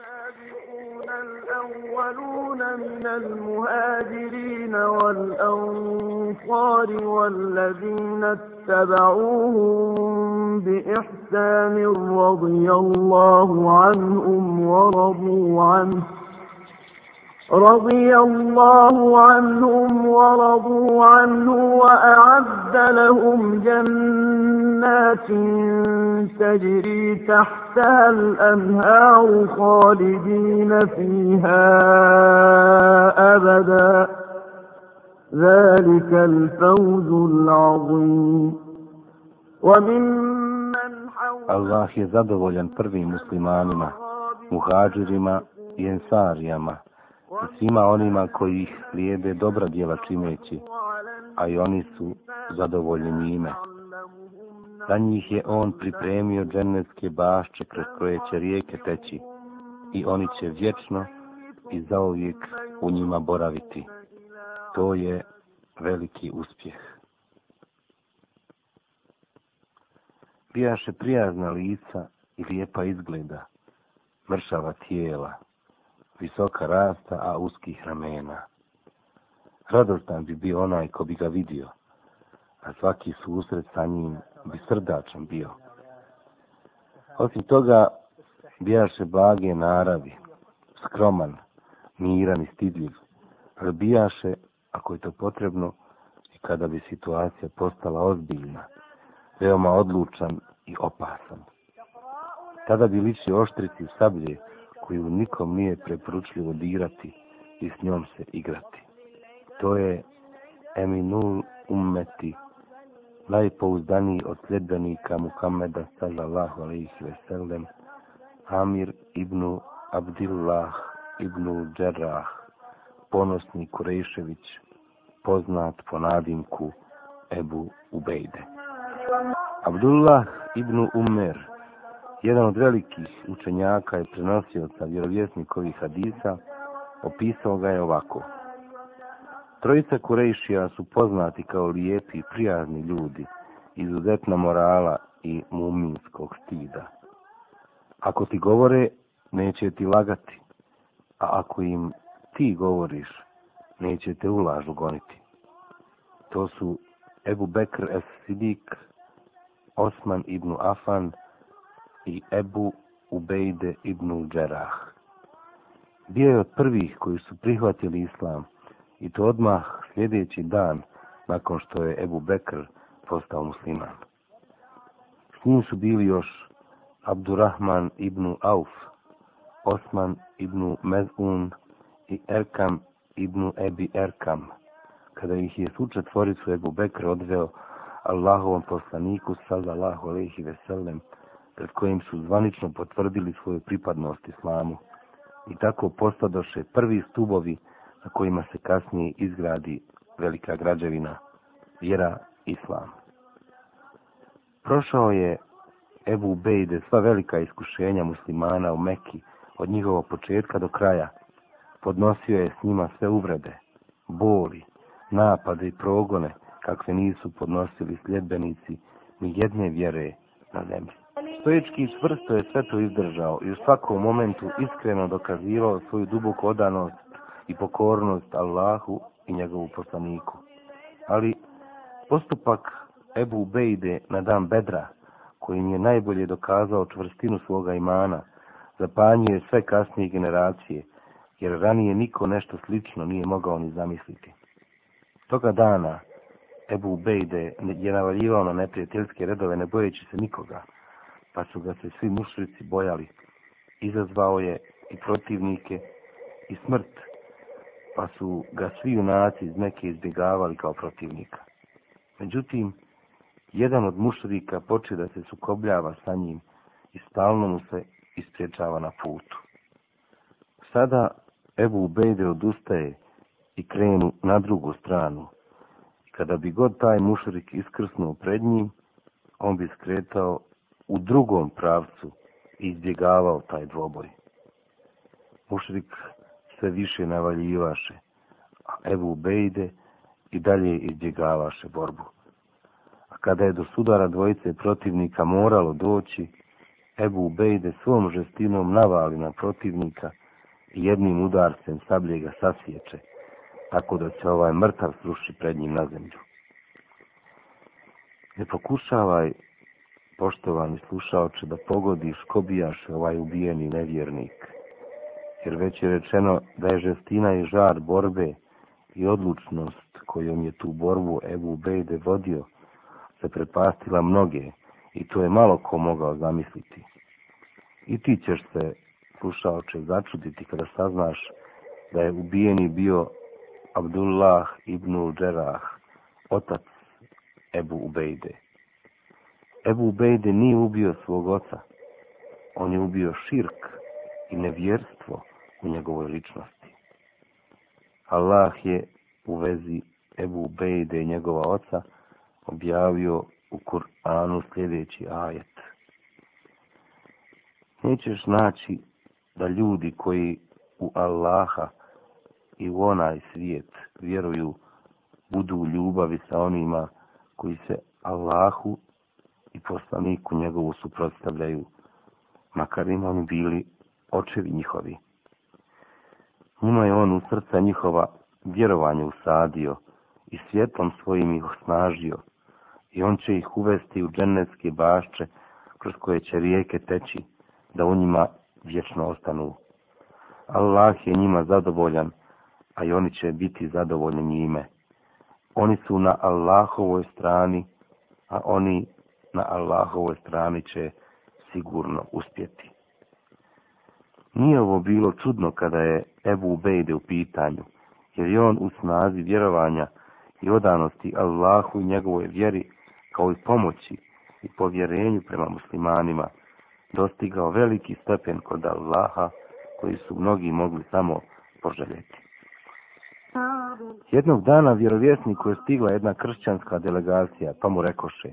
السابقون الأولون من المهاجرين والأنصار والذين اتبعوهم بإحسان رضي الله عنهم ورضوا عنه رضي الله عنهم ورضوا عنه وأعد لهم جنات تجري تحت تحتها الأنهار خالدين فيها أبدا ذلك الفوز العظيم ومن Allah je zadovoljan prvim muslimanima, muhađirima i ensarijama i svima onima koji ih lijebe dobra djela čimeći, a i oni su zadovoljni njime. Za njih je on pripremio dženevske bašče kroz koje će rijeke teći i oni će vječno i zauvijek u njima boraviti. To je veliki uspjeh. Bijaše prijazna lica i lijepa izgleda, mršava tijela, visoka rasta, a uskih ramena. Radostan bi bio onaj ko bi ga vidio, a svaki susret sa njim i ovaj srdačan bio. Osim toga, bijaše blage naravi, skroman, miran i stidljiv. Robijaše, ako je to potrebno, i kada bi situacija postala ozbiljna, veoma odlučan i opasan. Tada bi lični oštrici sablje, koju nikom nije preporučljivo dirati i s njom se igrati. To je Eminul Ummeti najpouzdaniji od sljedbenika Muhammeda sallallahu alaihi ve sellem, Amir ibn Abdillah ibn Džerah, ponosni Kurešević, poznat po nadimku Ebu Ubejde. Abdullah ibn Umer, jedan od velikih učenjaka i prenosioca vjerovjesnikovih hadisa, opisao ga je ovako. Trojica Kurejšija su poznati kao lijepi i prijazni ljudi, izuzetna morala i muminskog stida. Ako ti govore, neće ti lagati, a ako im ti govoriš, neće te ulaž goniti. To su Ebu Bekr S. Sidik, Osman ibn Afan i Ebu Ubejde ibn Džerah. Bio je od prvih koji su prihvatili islam, i to odmah sljedeći dan nakon što je Ebu Bekr postao musliman. S njim su bili još Abdurrahman ibn Auf, Osman ibn Mezun i Erkam ibn Ebi Erkam, kada ih je suče tvoricu Ebu Bekr odveo Allahovom poslaniku sallallahu alaihi veselem, pred kojim su zvanično potvrdili svoju pripadnost islamu i tako postadoše prvi stubovi na kojima se kasnije izgradi velika građevina, vjera, islam. Prošao je Ebu Bejde sva velika iskušenja muslimana u Meki od njihovog početka do kraja. Podnosio je s njima sve uvrede, boli, napade i progone kakve nisu podnosili sljedbenici ni jedne vjere na zemlji. Stojički čvrsto je sve to izdržao i u svakom momentu iskreno dokazivao svoju duboku odanost i pokornost Allahu i njegovu poslaniku. Ali postupak Ebu Bejde na dan Bedra, kojim je najbolje dokazao čvrstinu svoga imana, zapanjuje sve kasnije generacije, jer ranije niko nešto slično nije mogao ni zamisliti. Toga dana Ebu Bejde je navaljivao na neprijateljske redove ne bojeći se nikoga, pa su ga se svi mušrici bojali. Izazvao je i protivnike i smrt pa su ga svi junaci iz Mekke izbjegavali kao protivnika. Međutim, jedan od mušrika počeo da se sukobljava sa njim i stalno mu se ispriječava na putu. Sada Ebu Ubejde odustaje i krenu na drugu stranu. Kada bi god taj mušrik iskrsnuo pred njim, on bi skretao u drugom pravcu i izbjegavao taj dvoboj. Mušrik sve više navaljivaše, a Ebu Bejde i dalje izdjegavaše borbu. A kada je do sudara dvojice protivnika moralo doći, Ebu Bejde svom žestinom navali na protivnika i jednim udarcem sablje ga sasjeće, tako da će ovaj mrtav sruši pred njim na zemlju. Ne pokušavaj, poštovani slušaoče, da pogodiš ko bijaš ovaj ubijeni nevjernik jer već je rečeno da je žestina i žar borbe i odlučnost kojom je tu borbu Ebu Bejde vodio, zaprepastila mnoge i to je malo ko mogao zamisliti. I ti ćeš se, slušaoče, začuditi kada saznaš da je ubijeni bio Abdullah ibn Uđerah, otac Ebu Ubejde. Ebu Ubejde nije ubio svog oca, on je ubio širk i nevjerstvo – u njegovoj ličnosti. Allah je u vezi Ebu Bejde i njegova oca objavio u Kur'anu sljedeći ajet. Nećeš naći da ljudi koji u Allaha i u onaj svijet vjeruju budu u ljubavi sa onima koji se Allahu i poslaniku njegovu suprotstavljaju, makar im oni bili očevi njihovi. Njima je on u srca njihova vjerovanje usadio i svjetlom svojim ih osnažio i on će ih uvesti u dženevske bašče kroz koje će rijeke teći da u njima vječno ostanu. Allah je njima zadovoljan, a i oni će biti zadovoljni njime. Oni su na Allahovoj strani, a oni na Allahovoj strani će sigurno uspjeti. Nije ovo bilo čudno kada je Ebu Ubejde u pitanju, jer je on u snazi vjerovanja i odanosti Allahu i njegovoj vjeri kao i pomoći i povjerenju prema muslimanima dostigao veliki stepen kod Allaha koji su mnogi mogli samo poželjeti. Jednog dana vjerovjesniku je stigla jedna kršćanska delegacija, pa mu rekoše,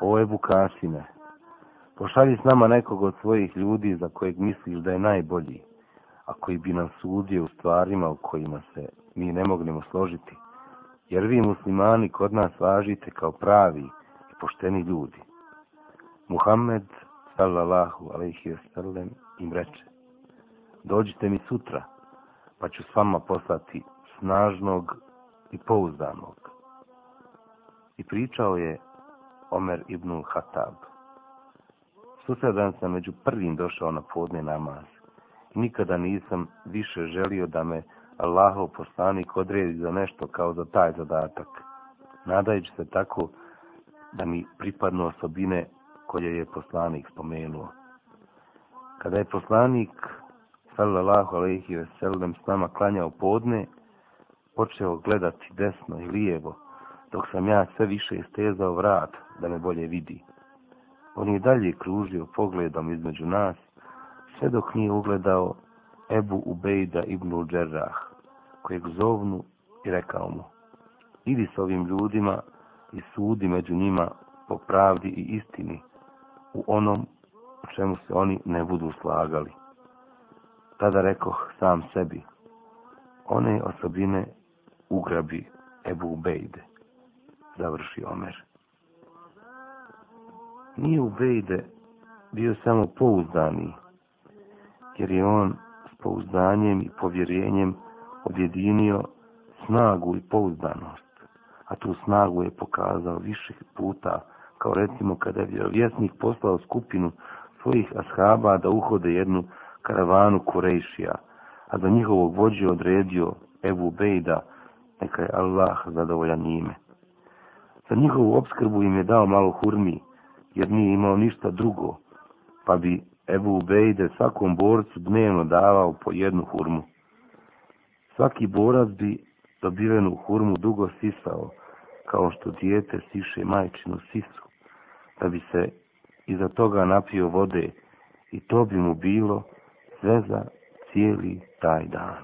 o Ebu Kasine, pošalji s nama nekog od svojih ljudi za kojeg misliš da je najbolji a koji bi nam sudio u stvarima u kojima se mi ne mognemo složiti, jer vi muslimani kod nas važite kao pravi i pošteni ljudi. Muhammed sallallahu alaihi wa sallam im reče, dođite mi sutra, pa ću s vama poslati snažnog i pouzdanog. I pričao je Omer ibnul Hatab. Susredan sam među prvim došao na podne namaz nikada nisam više želio da me Allaho poslanik odredi za nešto kao za taj zadatak, nadajući se tako da mi pripadnu osobine koje je poslanik spomenuo. Kada je poslanik sallallahu alaihi ve sellem s nama klanjao podne, počeo gledati desno i lijevo, dok sam ja sve više stezao vrat da me bolje vidi. On je dalje kružio pogledom između nas, sve dok nije ugledao Ebu Ubejda ibn Uđerrah, kojeg zovnu i rekao mu, idi s ovim ljudima i sudi među njima po pravdi i istini u onom u čemu se oni ne budu slagali. Tada rekoh sam sebi, one osobine ugrabi Ebu Ubejde, završi Omer. Nije Ubejde bio samo pouzdaniji, jer je on s pouzdanjem i povjerenjem objedinio snagu i pouzdanost, a tu snagu je pokazao više puta, kao recimo kada je vjerovjesnik poslao skupinu svojih ashaba da uhode jednu karavanu Kurejšija, a za njihovog vođe odredio Ebu Bejda, neka je Allah zadovoljan njime. Za njihovu obskrbu im je dao malo hurmi, jer nije imao ništa drugo, pa bi Ebu Ubejde svakom borcu dnevno davao po jednu hurmu. Svaki borac bi dobivenu hurmu dugo sisao, kao što dijete siše majčinu sisu, da bi se iza toga napio vode i to bi mu bilo sve za cijeli taj dan.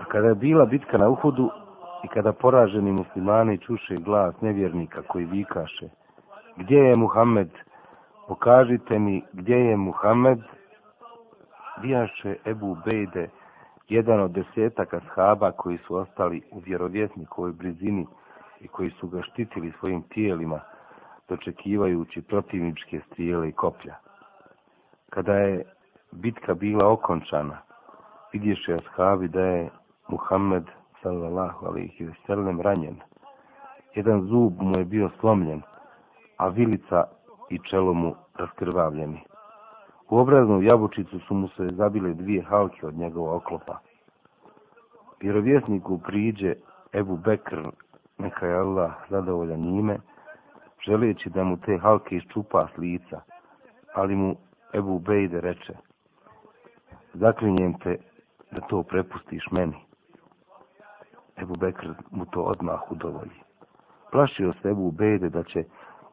A kada je bila bitka na uhodu i kada poraženi muslimani čuše glas nevjernika koji vikaše, gdje je Muhammed, pokažite mi gdje je Muhammed, vijaše Ebu Bejde, jedan od desetaka shaba koji su ostali u vjerovjesnikovoj blizini i koji su ga štitili svojim tijelima, dočekivajući protivničke strijele i koplja. Kada je bitka bila okončana, vidješe ashabi da je Muhammed sallallahu alaihi ve sellem ranjen. Jedan zub mu je bio slomljen, a vilica i čelo mu raskrvavljeni. U obraznu jabučicu su mu se zabile dvije halke od njegova oklopa. Vjerovjesniku priđe Ebu Bekr, neka je Allah zadovolja njime, želeći da mu te halke iščupa s lica, ali mu Ebu Bejde reče, zaklinjem te da to prepustiš meni. Ebu Bekr mu to odmah udovolji. Plašio se Ebu Bejde da će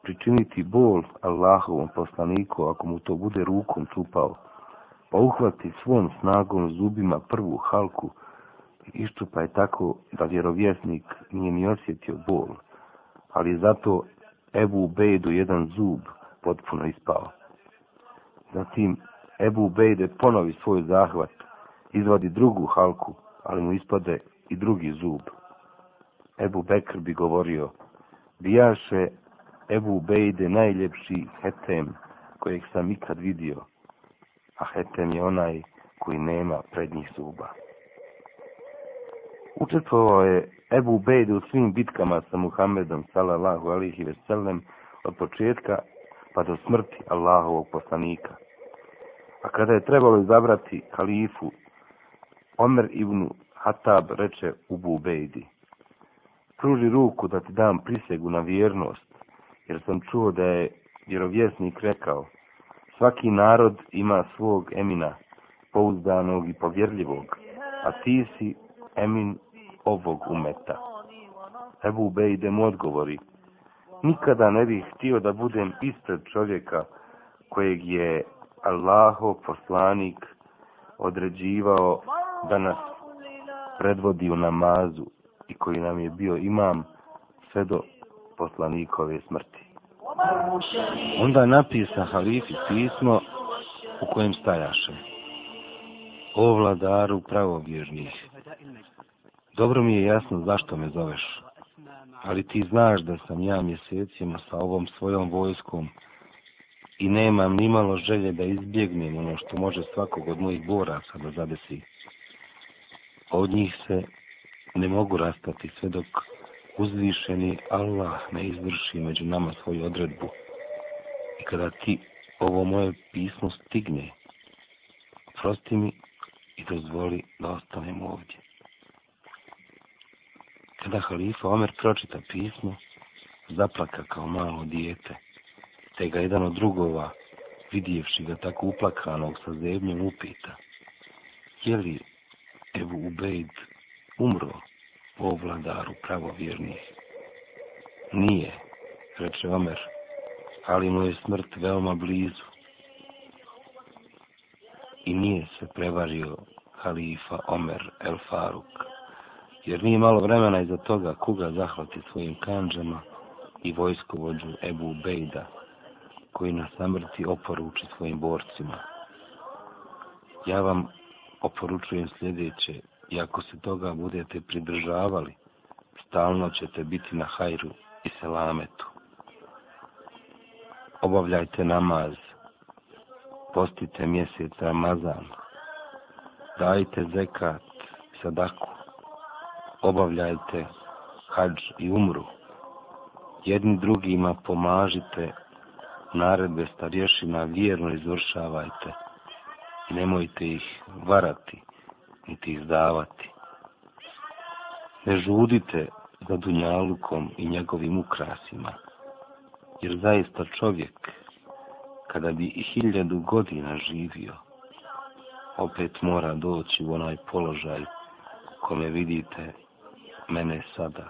pričiniti bol Allahovom poslaniku ako mu to bude rukom čupao, pa uhvati svom snagom zubima prvu halku i iščupa je tako da vjerovjesnik nije ni osjetio bol, ali zato Ebu Bejdu jedan zub potpuno ispao. Zatim Ebu Bejde ponovi svoj zahvat, izvadi drugu halku, ali mu ispade i drugi zub. Ebu Bekr bi govorio, bijaše Ebu Bejde najljepši hetem kojeg sam ikad vidio, a hetem je onaj koji nema prednjih zuba. Učestvovao je Ebu Bejde u svim bitkama sa Muhammedom, salallahu alihi veselem, od početka pa do smrti Allahovog poslanika. A kada je trebalo izabrati halifu, Omer ibn Hatab reče Ubu Bejdi, pruži ruku da ti dam prisegu na vjernost, jer sam čuo da je vjerovjesnik rekao, svaki narod ima svog emina, pouzdanog i povjerljivog, a ti si emin ovog umeta. Ebu Bejde mu odgovori, nikada ne bih htio da budem ispred čovjeka kojeg je Allaho poslanik određivao da nas predvodi u namazu i koji nam je bio imam sve do poslanikove smrti. Onda napisa halifi pismo u kojem stajaše. O vladaru pravovjernih, dobro mi je jasno zašto me zoveš, ali ti znaš da sam ja mjesecima sa ovom svojom vojskom i nemam nimalo želje da izbjegnem ono što može svakog od mojih boraca da zadesi. Od njih se ne mogu rastati sve dok uzvišeni Allah ne izvrši među nama svoju odredbu i kada ti ovo moje pismo stigne, prosti mi i dozvoli da ostanem ovdje. Kada halifa Omer pročita pismo, zaplaka kao malo dijete, te ga jedan od drugova, vidjevši ga tako uplakanog sa zemljom, upita, je li Ebu Ubejd umro? o vladaru pravovjernih. Nije, reče Omer, ali mu je smrt veoma blizu. I nije se prevario halifa Omer el Faruk, jer nije malo vremena iza toga kuga zahvati svojim kanđama i vojskovođu Ebu Bejda, koji na samrti oporuči svojim borcima. Ja vam oporučujem sljedeće, i ako se toga budete pridržavali, stalno ćete biti na hajru i selametu. Obavljajte namaz, postite mjesec Ramazan, dajte zekat, sadaku, obavljajte hađ i umru, jedni drugima pomažite, naredbe starješina vjerno izvršavajte, nemojte ih varati niti izdavati. Ne žudite za Dunjalukom i njegovim ukrasima, jer zaista čovjek, kada bi hiljadu godina živio, opet mora doći u onaj položaj kome vidite mene sada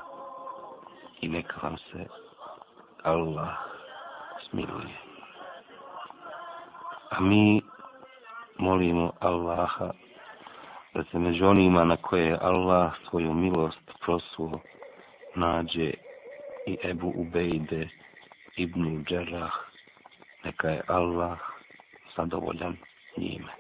i neka vam se Allah smiluje. A mi molimo Allaha da se među onima na koje Allah svoju milost prosuo nađe i Ebu Ubejde ibn Đerah, neka je Allah zadovoljan njime.